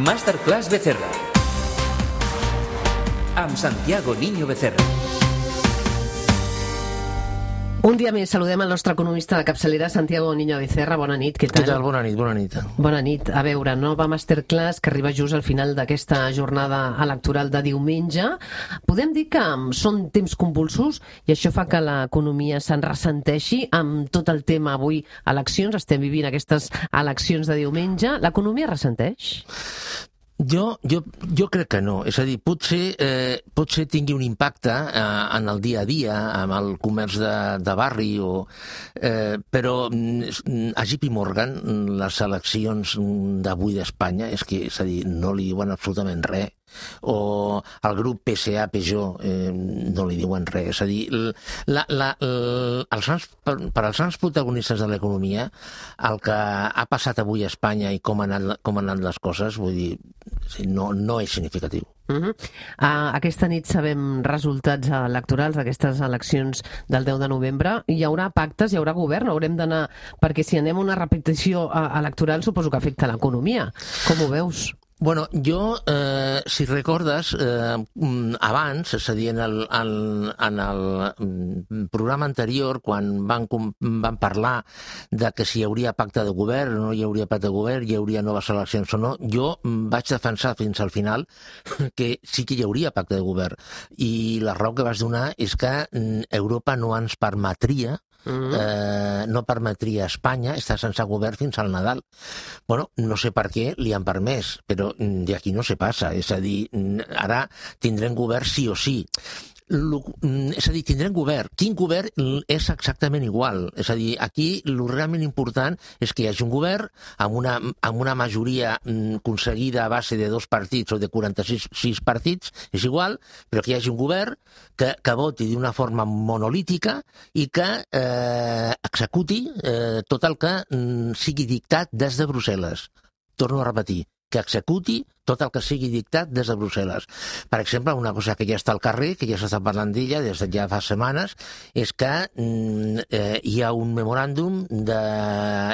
Masterclass Becerra. Amb Santiago Niño Becerra. Un dia més saludem el nostre economista de capçalera, Santiago Niño Becerra. Bona nit, què tal? Què tal? Bona nit, bona nit. Bona nit. A veure, nova masterclass que arriba just al final d'aquesta jornada electoral de diumenge. Podem dir que mm, són temps convulsos i això fa que l'economia se'n ressenteixi amb tot el tema avui eleccions. Estem vivint aquestes eleccions de diumenge. L'economia ressenteix? Jo, jo, jo crec que no. És a dir, potser, eh, potser tingui un impacte eh, en el dia a dia, amb el comerç de, de barri, o, eh, però mm, a JP Morgan les eleccions d'avui d'Espanya és que, és a dir, no li diuen absolutament res o el grup PSA Peugeot eh, no li diuen res. És a dir, la, la, la, els grans, per, per als grans protagonistes de l'economia, el que ha passat avui a Espanya i com han anat, com han anat les coses, vull dir, no, no és significatiu. Uh -huh. uh, aquesta nit sabem resultats electorals d'aquestes eleccions del 10 de novembre. Hi haurà pactes, hi haurà govern, haurem d'anar... Perquè si anem a una repetició uh, electoral suposo que afecta l'economia. Com ho veus? Bueno, jo, eh, si recordes, eh, mm, abans, és a dir, en el, en, en el mm, programa anterior, quan van, van parlar de que si hi hauria pacte de govern o no hi hauria pacte de govern, hi hauria noves eleccions o no, jo mm, vaig defensar fins al final que sí que hi hauria pacte de govern. I la raó que vas donar és que Europa no ens permetria Mm -hmm. eh, no permetria a Espanya estar sense govern fins al Nadal. Bueno, no sé per què li han permès, però d'aquí no se passa. És a dir, ara tindrem govern sí o sí. Mm, és a dir, tindrem govern. Quin govern és exactament igual. És a dir, aquí el realment important és que hi hagi un govern amb una, amb una majoria mm, aconseguida a base de dos partits o de 46 partits, és igual, però que hi hagi un govern que, que voti d'una forma monolítica i que eh, executi eh, tot el que mm, sigui dictat des de Brussel·les. Torno a repetir, que executi tot el que sigui dictat des de Brussel·les. Per exemple, una cosa que ja està al carrer, que ja s'està parlant d'ella des de ja fa setmanes, és que mm, eh, hi ha un memoràndum de...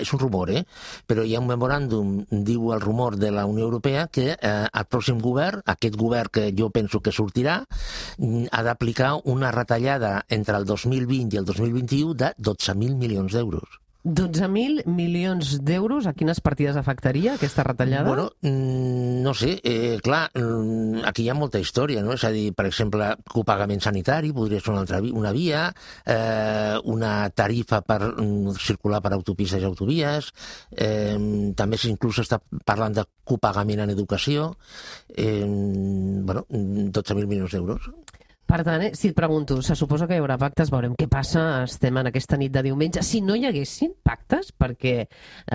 És un rumor, eh? Però hi ha un memoràndum, diu el rumor de la Unió Europea, que eh, el pròxim govern, aquest govern que jo penso que sortirà, mm, ha d'aplicar una retallada entre el 2020 i el 2021 de 12.000 milions d'euros. 12.000 milions d'euros, a quines partides afectaria aquesta retallada? Bueno, mm, no sé, eh, clar, mm, aquí hi ha molta història, no? És a dir, per exemple, copagament sanitari podria ser una, altra, una via, eh, una tarifa per mm, circular per autopistes i autovies, eh, també inclús està parlant de copagament en educació, eh, bueno, 12.000 milions d'euros. Per tant, eh, si et pregunto, se suposa que hi haurà pactes, veurem què passa, estem en aquesta nit de diumenge. Si no hi haguessin pactes, perquè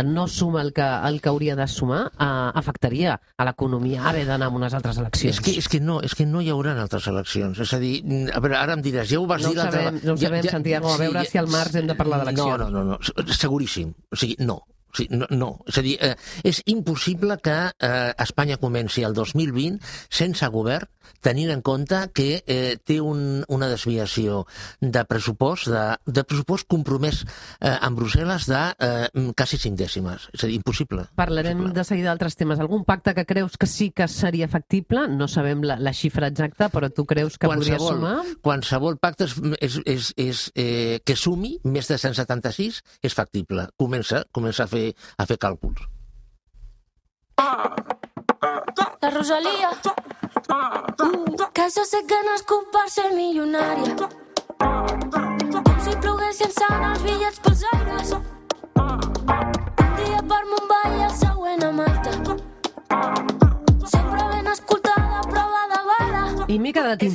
no suma el que, el que hauria de sumar, eh, afectaria a l'economia haver d'anar a unes altres eleccions. És que, és, que no, és que no hi haurà altres eleccions. És a dir, a veure, ara em diràs, ja ho vas no dir l'altre... No ho sabem, sabem ja, Santiago, a veure sí, si al març hem de parlar d'eleccions. No, no, no, no, seguríssim. O sigui, no. O sigui, no, no, és a dir, eh, és impossible que eh, Espanya comenci el 2020 sense govern, tenint en compte que eh, té un, una desviació de pressupost, de, de pressupost compromès eh, amb Brussel·les de eh, quasi cinc dècimes. És a dir, impossible. Parlarem impossible. de seguida d'altres temes. Algun pacte que creus que sí que seria factible? No sabem la, la xifra exacta, però tu creus que qualsevol, podria sumar? Qualsevol pacte és, és, és, és eh, que sumi més de 176 és factible. Comença, comença a fer fer, a fer càlculs. La Rosalía. Uh, que jo sé que és per ser milionària. Com si ploguessin sant els bitllets pels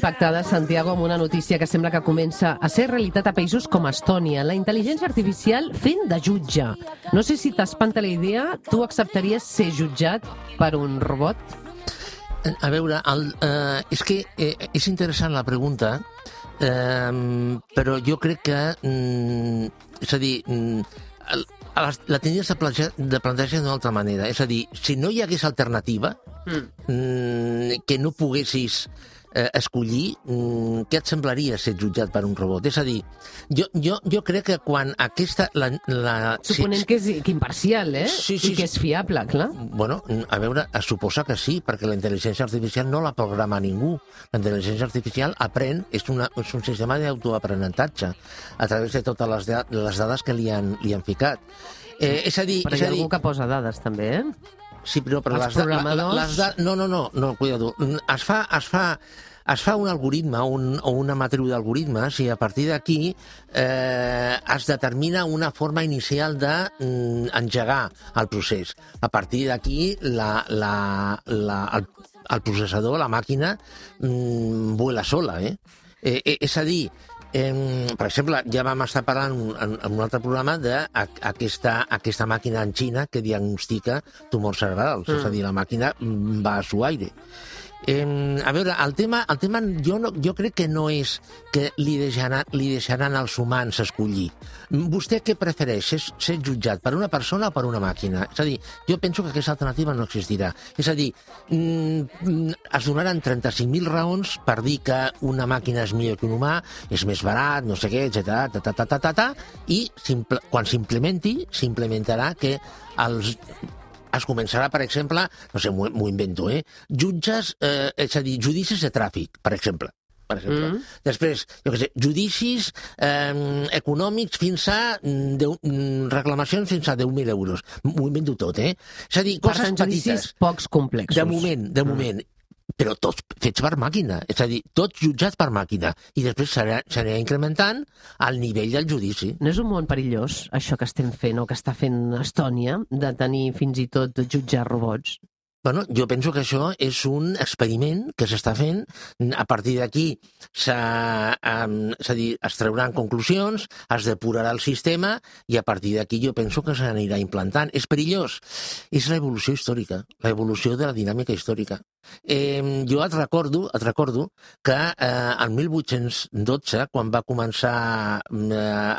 impactada, Santiago, amb una notícia que sembla que comença a ser realitat a països com Estònia. La intel·ligència artificial fent de jutge. No sé si t'espanta la idea, tu acceptaries ser jutjat per un robot? A veure, el, eh, és que eh, és interessant la pregunta, eh, però jo crec que... Mm, és a dir, mm, el, la tindries de plantejar, de plantejar d'una altra manera. És a dir, si no hi hagués alternativa, mm. mm que no poguessis eh, escollir mm, què et semblaria ser jutjat per un robot. És a dir, jo, jo, jo crec que quan aquesta... La, la, Suponem si, que és que imparcial, eh? Sí, sí, I que és fiable, clar. Bueno, a veure, a suposar que sí, perquè la intel·ligència artificial no la programa ningú. La intel·ligència artificial aprèn, és, una, és un sistema d'autoaprenentatge a través de totes les, les dades que li han, li han ficat. Eh, és a dir... Però és hi ha a dir, algú que posa dades, també, eh? Sí, però, però Els les, programadors- les da- no, no, no, no, cuidado. Es fa, es fa, es fa un algoritme un, o una matriu d'algoritmes i a partir d'aquí eh, es determina una forma inicial d'engegar el procés. A partir d'aquí la, la, la, el, el processador, la màquina, mm, vuela sola. Eh? Eh, eh, és a dir, Eh, per exemple, ja vam estar parlant en, en un altre programa d'aquesta aquesta màquina en Xina que diagnostica tumors cerebrals, mm. és a dir, la màquina mm, va a su aire. Eh, a veure, el tema, el tema jo, no, jo crec que no és que li deixaran, li deixaran als humans escollir. Vostè què prefereix? Ser, ser jutjat per una persona o per una màquina? És a dir, jo penso que aquesta alternativa no existirà. És a dir, mm, mm, es donaran 35.000 raons per dir que una màquina és millor que un humà, és més barat, no sé què, etc. Ta, ta, ta, ta, ta, ta, i simple, quan s'implementi, s'implementarà que els es començarà, per exemple, no sé, m'ho invento, eh? Jutges, eh, és a dir, judicis de tràfic, per exemple. Per exemple. Mm. Mm. Després, jo què sé, judicis eh, econòmics fins a mm, 10, mm, reclamacions fins a 10.000 euros. M'ho invento tot, eh? És a dir, Per coses tant, judicis petites. pocs complexos. De moment, de moment. Però tots fets per màquina, és a dir, tots jutjats per màquina. I després s'anirà incrementant el nivell del judici. No és un món perillós, això que estem fent o que està fent Estònia, de tenir fins i tot jutjar robots? Bueno, jo penso que això és un experiment que s'està fent. A partir d'aquí és a dir, es trauran conclusions, es depurarà el sistema i a partir d'aquí jo penso que s'anirà implantant. És perillós? És l'evolució històrica, l'evolució de la dinàmica històrica. Eh, jo et recordo, et recordo que eh, el 1812, quan va començar eh,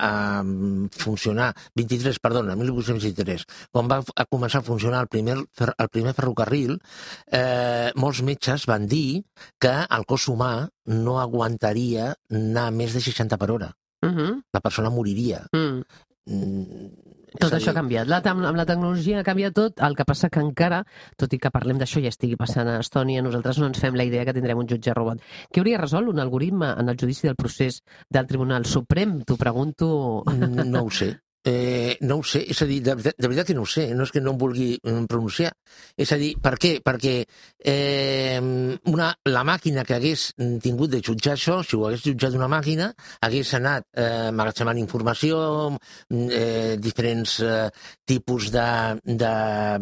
a funcionar, 23, perdona, 1823, quan va a començar a funcionar el primer, el primer ferrocarril, eh, molts metges van dir que el cos humà no aguantaria anar més de 60 per hora. Uh -huh. La persona moriria. mm. Mm, és Tot això ha canviat. La, amb amb la tecnologia ha canviat tot, el que passa que encara, tot i que parlem d'això i estigui passant a Estònia, nosaltres no ens fem la idea que tindrem un jutge robot. Què hauria resolt un algoritme en el judici del procés del Tribunal Suprem? T'ho pregunto... No ho sé. Eh, no ho sé, és a dir, de, veritat- de veritat que no ho sé, no és que no em vulgui mm, pronunciar. És a dir, per què? Perquè eh, una, la màquina que hagués tingut de jutjar això, si ho hagués jutjat una màquina, hagués anat eh, magatzemant informació, mm, eh, diferents eh, tipus de, de,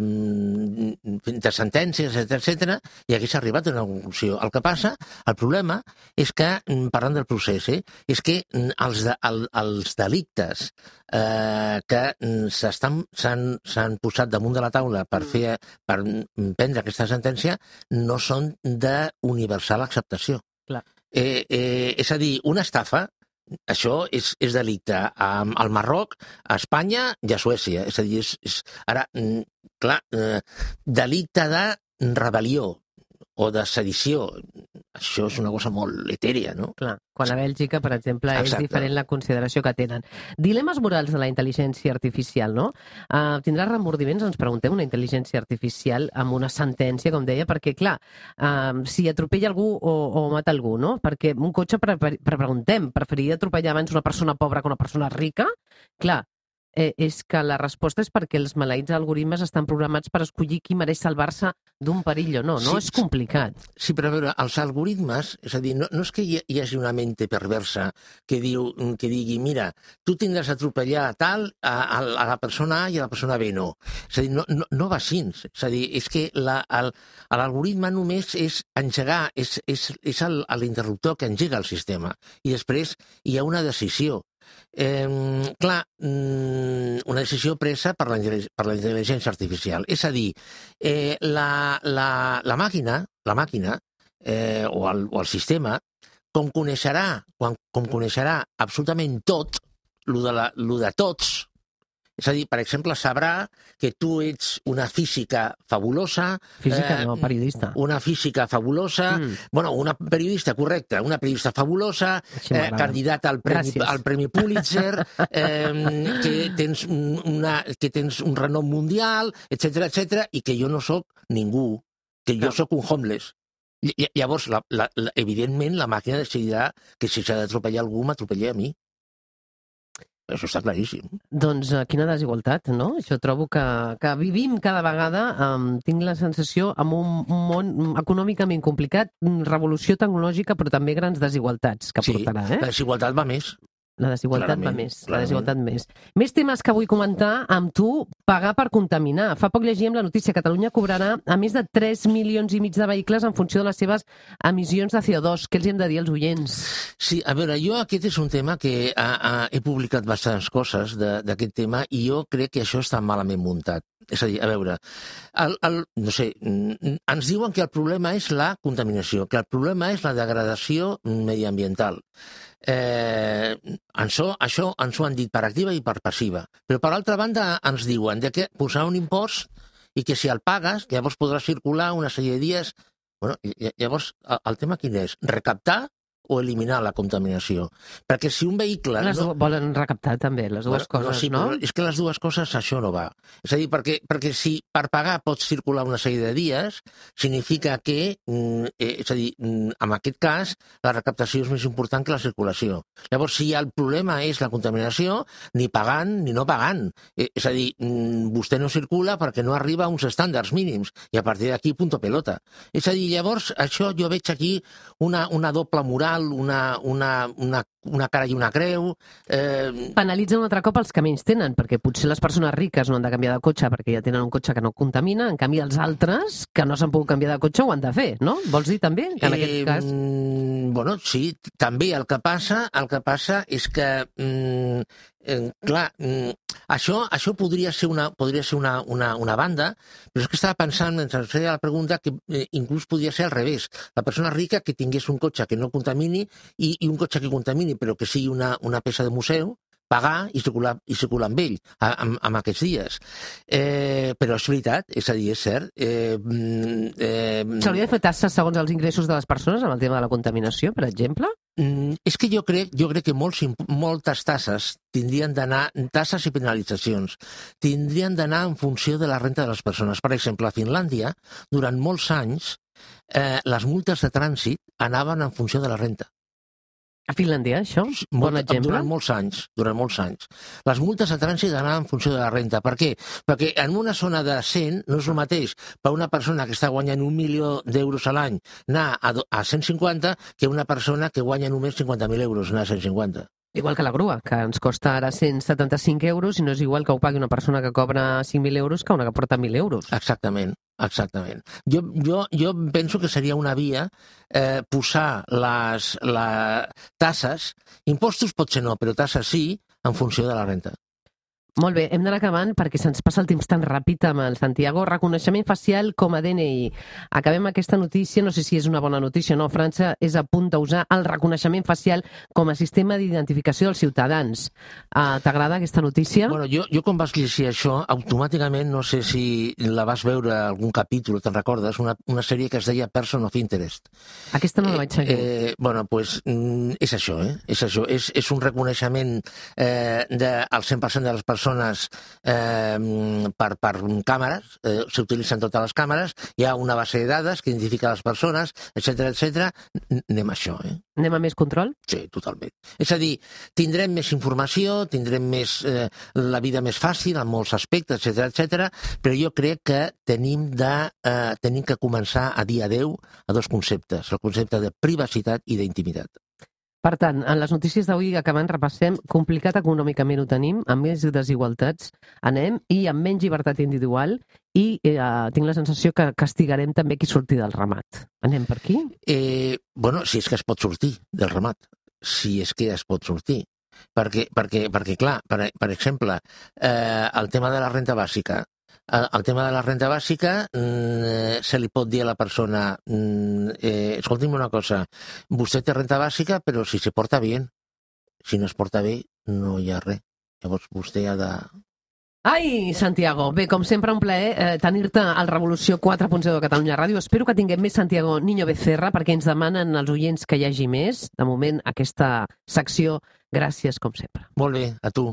mm, de sentències, etc etc i hagués arribat a una conclusió. El que passa, el problema, és que, parlant del procés, eh, és que els, de, el, els delictes eh, que mm, s'han posat damunt de la taula per, fer, per mm, prendre aquesta sentència no són d'universal acceptació. Clar. Eh, eh, és a dir, una estafa, això és, és delicte al Marroc, a Espanya i a Suècia. És a dir, és, és, ara, mm, clar, eh, delicte de rebel·lió o de sedició, això és una cosa molt etèria, no? Clar, quan a Bèlgica, per exemple, és Exacte. diferent la consideració que tenen. Dilemes morals de la intel·ligència artificial, no? Uh, tindrà remordiments, ens preguntem, una intel·ligència artificial amb una sentència, com deia, perquè, clar, uh, si atropella algú o, o mata algú, no? Perquè un cotxe, pre pre preguntem, preferiria atropellar abans una persona pobra que una persona rica? Clar, eh, és que la resposta és perquè els maleïts algoritmes estan programats per escollir qui mereix salvar-se d'un perill o no. No Sí, és complicat. Sí, però a veure, els algoritmes, és a dir, no, no és que hi, hi hagi una mente perversa que, diu, que digui, mira, tu tindràs a atropellar tal a, a, a la persona A i a la persona B no. És a dir, no, no, no va així. És a dir, és que la- l'algoritme només és engegar, és, és, és l'interruptor que engega el sistema. I després hi ha una decisió. Eh, clar, mm, una decisió presa per la, per la intel·ligència artificial. És a dir, eh, la, la, la màquina, la màquina eh, o, el, o el sistema, com coneixerà, quan, com coneixerà absolutament tot, lo de, la, lo de tots, És a dir, per exemple, sabrà que tu ets una física fabulosa... Física no, periodista. Una física fabulosa... Mm. Bueno, una periodista, correcte, una periodista fabulosa, Així eh, candidata al Premi, Gràcies. al Premi Pulitzer, eh, que, tens un- una, que tens un renom mundial, etc etc i que jo no sóc ningú, que jo No. sóc un homeless. Ll- Llavors, la, la, la, evidentment, la màquina decidirà que si s'ha d'atropellar algú, m'atropelli a mi. Això està claríssim. Doncs eh, quina desigualtat, no? Jo trobo que, que vivim cada vegada, um, tinc la sensació, amb un, món econòmicament complicat, revolució tecnològica, però també grans desigualtats que Sí, portarà, eh? La desigualtat va més. La desigualtat va clarament, més, la clarament. desigualtat més. Més temes que vull comentar amb tu, pagar per contaminar. Fa poc llegíem la notícia, Catalunya cobrarà a més de 3 milions i mig de vehicles en funció de les seves emissions de CO2. Què els hem de dir als oients? Sí, a veure, jo aquest és un tema que a, a, he publicat bastants coses de- d'aquest tema i jo crec que això està malament muntat. És a dir, a veure, el, el, no sé, ens diuen que el problema és la contaminació, que el problema és la degradació mediambiental. Eh, això, això ens ho han dit per activa i per passiva. Però per altra banda ens diuen de que posar un impost i que si el pagues, llavors podràs circular una sèrie de dies... Bueno, ll- llavors, el tema quin és? Recaptar o eliminar la contaminació? Perquè si un vehicle... Les no... volen recaptar també, les dues Bueno, coses, sí, no? És que les dues coses això no va. És a dir, perquè, perquè si per pagar pots circular una sèrie de dies, significa que, mm, eh, és a dir, mm, en aquest cas, la recaptació és més important que la circulació. Llavors, si el problema és la contaminació, ni pagant ni no pagant. Eh, és a dir, mm, vostè no circula perquè no arriba a uns estàndards mínims, i a partir d'aquí, punto pelota. És a dir, llavors, això jo veig aquí una, una doble moral, una, una, una, una cara i una creu, eh, Penalitzen un altre cop els que menys tenen, perquè potser les persones riques no han de canviar de cotxe perquè ja tenen un cotxe que no contamina, en canvi els altres que no s'han pogut canviar de cotxe ho han de fer, no? Vols dir també que en aquest cas... mm, Bueno, sí, també el que passa, el que passa és que, mm, eh, clar, mm, això, això podria ser, una, podria ser una, una, una banda, però és que estava pensant, mentre feia la pregunta, que eh, inclús podria ser al revés. La persona rica que tingués un cotxe que no contamini i, i un cotxe que contamini, però que sigui una, una peça de museu, pagar i circular, i circular amb ell a, amb, amb aquests dies. Eh, però és veritat, és a dir, és cert. Eh, mm, eh, S'hauria de fer tasses segons els ingressos de les persones amb el tema de la contaminació, per exemple? Mm, és que jo crec, jo crec que molts, moltes tasses tindrien d'anar, tasses i penalitzacions, tindrien d'anar en funció de la renta de les persones. Per exemple, a Finlàndia, durant molts anys, eh, les multes de trànsit anaven en funció de la renta. A Finlàndia, això? Bon Molt- exemple? Durant molts anys, durant molts anys. Les multes de trànsit anaven en funció de la renta. Per què? Perquè en una zona de 100 no és el mateix per una persona que està guanyant un milió d'euros a l'any anar a, a 150 que una persona que guanya només 50.000 euros anar a 150. Igual que la grua, que ens costa ara 175 euros i no és igual que ho pagui una persona que cobra 5.000 euros que una que porta 1.000 euros. Exactament, exactament. Jo, jo, jo penso que seria una via eh, posar les, les tasses, impostos potser no, però tasses sí, en funció de la renta. Molt bé, hem d'anar acabant perquè se'ns passa el temps tan ràpid amb el Santiago. Reconeixement facial com a DNI. Acabem aquesta notícia, no sé si és una bona notícia o no. França és a punt d'usar el reconeixement facial com a sistema d'identificació dels ciutadans. Uh, T'agrada aquesta notícia? Bueno, jo, jo quan vas llegir això, automàticament, no sé si la vas veure algun capítol, te'n recordes, una, una sèrie que es deia Person of Interest. Aquesta no la vaig seguir. Eh, bueno, pues, mm, és això, eh? És això. És, és un reconeixement eh, del 100% de les persones eh, per, per càmeres, eh, s'utilitzen totes les càmeres, hi ha una base de dades que identifica les persones, etc etc. Anem a això, eh? Anem a més control? Sí, totalment. És a dir, tindrem més informació, tindrem més, eh, la vida més fàcil en molts aspectes, etc etc. però jo crec que tenim, de, eh, tenim que començar a dir adeu a dos conceptes, el concepte de privacitat i d'intimitat. Per tant, en les notícies d'avui acabant repassem, complicat econòmicament ho tenim, amb més desigualtats anem i amb menys llibertat individual i eh, tinc la sensació que castigarem també qui surti del ramat. Anem per aquí? Eh, bueno, si és que es pot sortir del ramat, si és que es pot sortir. Perquè, perquè, perquè clar, per, per exemple, eh, el tema de la renta bàsica, el, el tema de la renta bàsica mm, se li pot dir a la persona mm, eh, escolti'm una cosa, vostè té renta bàsica però si se porta bé si no es porta bé no hi ha res llavors vostè ha de, Ai, Santiago, bé, com sempre un plaer eh, tenir-te al Revolució 4.0 de Catalunya Ràdio. Espero que tinguem més Santiago Niño Becerra perquè ens demanen els oients que hi hagi més. De moment, aquesta secció, gràcies com sempre. Molt bé, a tu.